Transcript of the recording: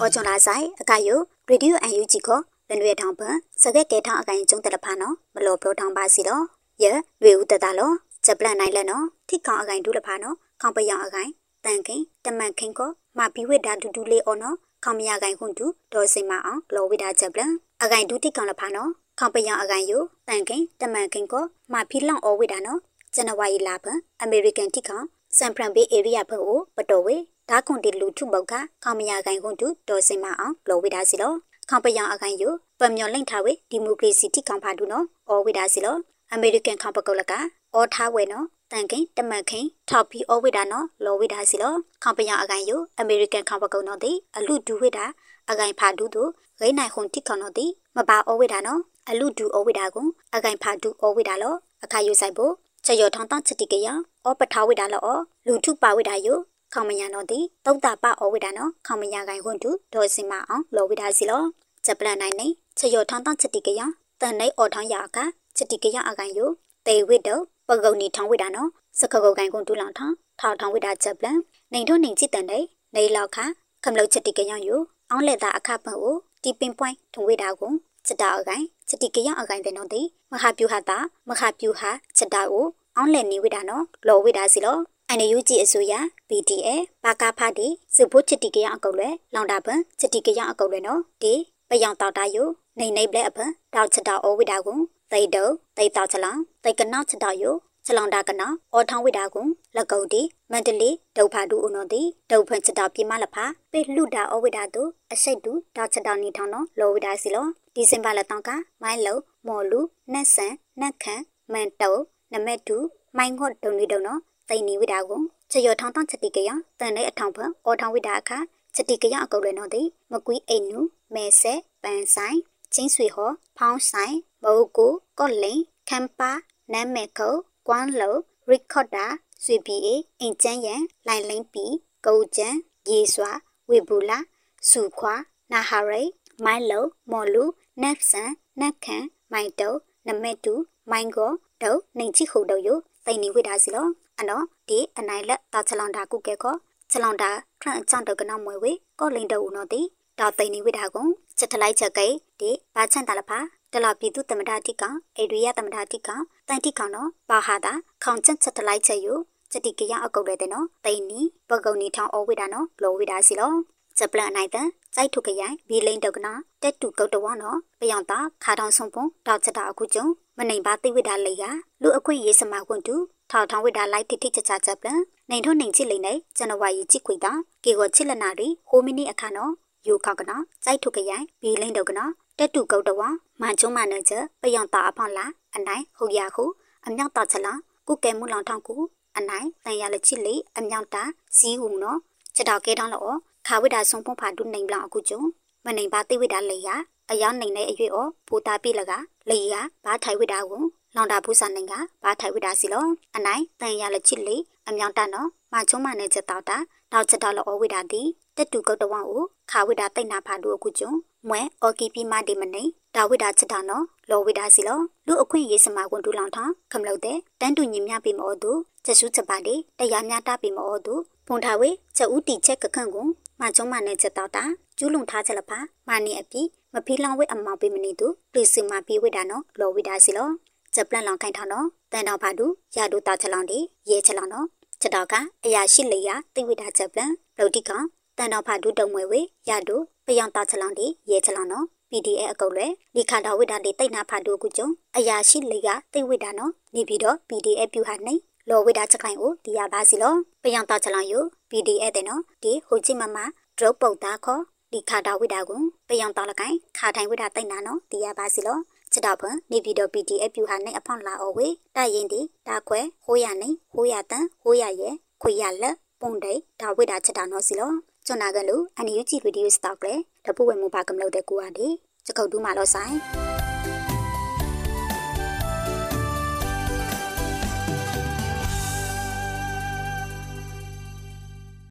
အော်ချွန်လာဆိုင်အကယိုရေဒီယိုအန်ယူဂျီကိုလနွေထောင်ပန်စကက်ကေထောင်အကိုင်ကျုံတလဖာနော်မလောပလောထောင်ပါစီတော့ယေရွေဦးတတလောချက်ပလန်နိုင်လဲနော်ထိကောင်အကိုင်ဒူးလဖာနော်ခေါင်ပယောင်အကိုင်တန်ခင်တမန်ခင်ကိုမပီဝိဒါဒူဒူလေးအော်နော်ခေါမရကိုင်ခွန်တူဒေါ်စင်မအောင်လောဝိဒါချက်ပလန်အကိုင်ဒူတိကောင်လဖာနော်ခေါပယံအကိုင်ယိုတန်ခင်တမန်ခင်ကိုမဖီလောင်အောဝိဒါနော်ဇန်နဝါရီလပန်အမေရိကန်တိကောင် ဆန်ဖရန်ဘေးအေရီယာဖက်ကိုပတော်ဝေဒါခွန်တီလူထုပုတ်ခခေါမရကိုင်ခွန်တူဒေါ်စင်မအောင်လောဝိဒါစီလောခေါပယံအကိုင်ယိုပမျောလိမ့်ထားဝေဒီမိုကရေစီတိကောင်ဖာဒူနော်အောဝိဒါစီလောအမေရိကန်ခေါပကုတ်လကအောထားဝဲနော်တန်ခင်တမန်ခင်ထောက်ပြီးအောဝိဒါနော်လောဝိဒါစီလောခေါပယံအကိုင်ယိုအမေရိကန်ခေါပကုတ်နော်တိအလူဒူဝိဒါအကိုင်ဖာဒူတို့ဂိနိုင်ခွန်တိကောင်နော်တိမပါအောဝိဒါနော်အလူဒူအဝိဒါကိုအကိုင်ဖာဒူအဝိဒါလောအခါယူဆိုင်ဖို့ချေယောထောင်းတောင်းချက်တိကရ အောပထာဝိဒါလောလူထုပါဝိဒါယိုခေါမညာနော်တိတုတ်တာပအဝိဒါနော်ခေါမညာကိုင်ခွန်းတူဒေါ်စင်မအောင်လောဝိဒါစီလောချက်ပလန်နိုင်နေချေယောထောင်းတောင်းချက်တိကရတန်နေအော်ထောင်းရကချက်တိကရအကိုင်ယိုတေဝိတောပဂုံနီထောင်းဝိဒါနော်စခကုတ်ကိုင်ခွန်းတူလောင်ထောင်းထောင်းထောင်းဝိဒါချက်ပလန်နေတို့နေကြည့်တန်နေနေလောက်ခခမလုတ်ချက်တိကရယိုအောင်လက်တာအခပန်ကိုတီပင်ပွိုင်းထုံဝိဒါကိုချက်တာအကိုင်ချက်တိကရအကိုင်တဲ့နော်တိမဟာပြူဟာတာမဟာပြူဟာချက်တာကို အောင်လက်နေဝိတာနော်လောဝိတာစီလောအန်ယူဂျီအစိုးရ BDA ပါကာဖာဒီစဖို့ချက်တိကရအကုတ်လဲလောင်တာပန်ချက်တိကရအကုတ်လဲနော်ဒီပယောင်တောက်တာယိုနေနေပလဲအပန်တောက်ချက်တာအိုဝိတာကိုသိတုံသိတောက်ချလောင်သိကနောက်ချက်တာယိုချလောင်တာကနာအော်ထောင်းဝိတာကိုလက်ကုတ်တီမန္တလေးဒုတ်ဖာတူဦးနော်တီဒုတ်ဖွင့်ချက်တာပြမလဖာပေလှတာအော်ဝိတာတူအစိတ်တူတောက်ချက်တာနေထောင်းနော်လောဝိတာစီလောဒီစင်ပါလက်တောင်းကမိုင်းလုံမော်လူနက်ဆန်နက်ခန်မန်တုံ နမက်တူမိုင်းငေါ့ဒုံနေတုံနော်တိန်နေဝိတာကိုချေရထောင်းတောင်းချက်တိကရတန်တဲ့အထောင်ဖန်အော်ထောင်းဝိတာအခါချက်တိကရအကုတ်လဲနော်တိမကွီးအိမ်နူမဲဆဲပန်ဆိုင်ချင်းဆွေဟောဖောင်းဆိုင်မိုးကိုကော့လိန်ခမ်ပါနမ်မဲခုကွမ်လုံရီကော့တာဆွေပီအေအင်ချန်ယန်လိုင်လိန်ပီကိုကျန်ရေစွာဝေဘူလာစုခွာနာဟာရိမိုင်လုံမော်လူနက်ဆန်နက်ခန်မိုင်တုံနမဲတူမိုင်ကို ဒုနေချိခုဒုယသိနေဝိဒါစီလောအနော်ဒီအနိုင်လက်တာချလောင်တာကုကဲခောချလောင်တာထရန့်အချောင်းတကနောက်မွေဝေကောလိန်တူနော်တိတာသိနေဝိဒါကုံချက်ထလိုက်ချက်ကိဒီဘာချန်တလဖာတလပြည်သူတမတာတိကအေရီယာတမတာတိကတန်တိကောင်နော်ဘာဟာတာခေါင်ချက်ချက်ထလိုက်ချက်ယချက်တိကရအကုတ်လဲတဲ့နော်တိန်နီပကုံနီထောင်းအဝိဒါနော်လောဝိဒါစီလော ချက်ပလန်နိုင်တဲ့စိုက်ထုကရိုင်ဘီလိန်တုကနာတက်တူကုတ်တော်နော်ပယောင်တာခါထောင်ဆုံးပုံတောက်ချက်တာအခုကျုံမနိုင်ပါသိဝိဒါလေကလူအခွင့်ရေးစမကွန်တူထောက်ထောင်ဝိဒါလိုက်တိတိချချချက်ပလန်နိုင်ထုံနိုင်ချစ်လိမ့်နေဇန်နဝါရီကြည့်ခွေတာကေကိုချစ်လနာရီဟိုမီနီအခါနော်ယူခောက်ကနာစိုက်ထုကရိုင်ဘီလိန်တုကနာတက်တူကုတ်တော်မန်ကျုံမနချပယောင်တာအဖောင်းလာအနိုင်ဟုတ်ရခုအမြောက်တာချက်လာကုကဲမှုလောင်ထောင်ကူအနိုင်တန်ရလချစ်လေအမြောက်တာစီးဟုနော်ချက်တော်ကဲတောင်းလို့ ခါဝိဒါဆုံဖုံဖာဒုနိုင်ဘလောင်အခုကျုံမနိုင်ပါသိဝိဒါလေရအယောင်နိုင်တဲ့အရွေဩပူတာပြလကလေရဘာထိုင်ဝိဒါကိုလောင်တာဘူးစာနိုင်ကဘာထိုင်ဝိဒါစီလောအနိုင်တန်ရလချစ်လေအမြောင်တနော်မချုံမနဲ့ချက်တော့တာနောက်ချက်တော့လောဝိဒါတီတက်တူကုတ်တဝံကိုခါဝိဒါတိတ်နာဖာဒုအခုကျုံမွဲအော်ကီပီမဒီမနေဒါဝိဒါချက်တာနော်လောဝိဒါစီလောလူအခွင့်ရေးစမကွန်တူလောင်ထောင်းခမလို့တဲ့တန်းတူညီမြပြီမောသူချက်စုချက်ပါလေတရားများတာပြီမောသူဖုန်ထားဝေချက်ဦးတီချက်ကခန့်ကို မချုံမနဲ့ချက်တော့တာကျူးလုံထားချက်လပါမာနီအပြီမဖီးလောင်ဝဲအမောင်ပေးမနေသူလူစင်မပြေဝိဒါနော်လောဝိဒါစီလောချက်ပလန်လောင်ခိုင်ထောင်းနော်တန်တော်ဖာတူရတူတာချက်လောင်ဒီရဲချက်လောင်နော်ချက်တော့ကအရာရှိလေရတိဝိဒါချက်ပလန်လော်တိကတန်တော်ဖာတူတုံမွေဝေရတူပယောင်တာချက်လောင်ဒီရဲချက်လောင်နော် PDA အကုတ်လေဒီခါတော်ဝိဒါလေးတိတ်နာဖာတူကုကျုံအရာရှိလေကတိဝိဒါနော်နေပြီးတော့ PDA ပြူဟာနေလောဝိဒါချက်ခိုင်ကိုဒီရပါစီလောပယောင်တာချက်လောင်ယူ PDA တဲ့နော်ဒီဟိုချိမမ ဒရုပ်ပုတ်သားခေါ်ဒီခါတော်ဝိဒါကိုပယောင်တာလကိုင်ခါထိုင်ဝိဒါတိတ်နာနော်ဒီရပါစီလောချက်တော့ဖန်နေပြီးတော့ PDF ပြူဟာနေအဖောင်းလာအော်ဝေတရင်ဒီတာခွဲဟိုးရနေဟိုးရတန်ဟိုးရရဲ့ခွေရလက်ပုံတိတ်ဒါဝိဒါချက်တာနော်စီလောကျွန်းနာကလူအန်ယူဂျီဗီဒီယိုစတောက်လေတပူဝဲမူပါကမလို့တဲ့ကူဟာဒီစကုတ်တူးမှတော့ဆိုင်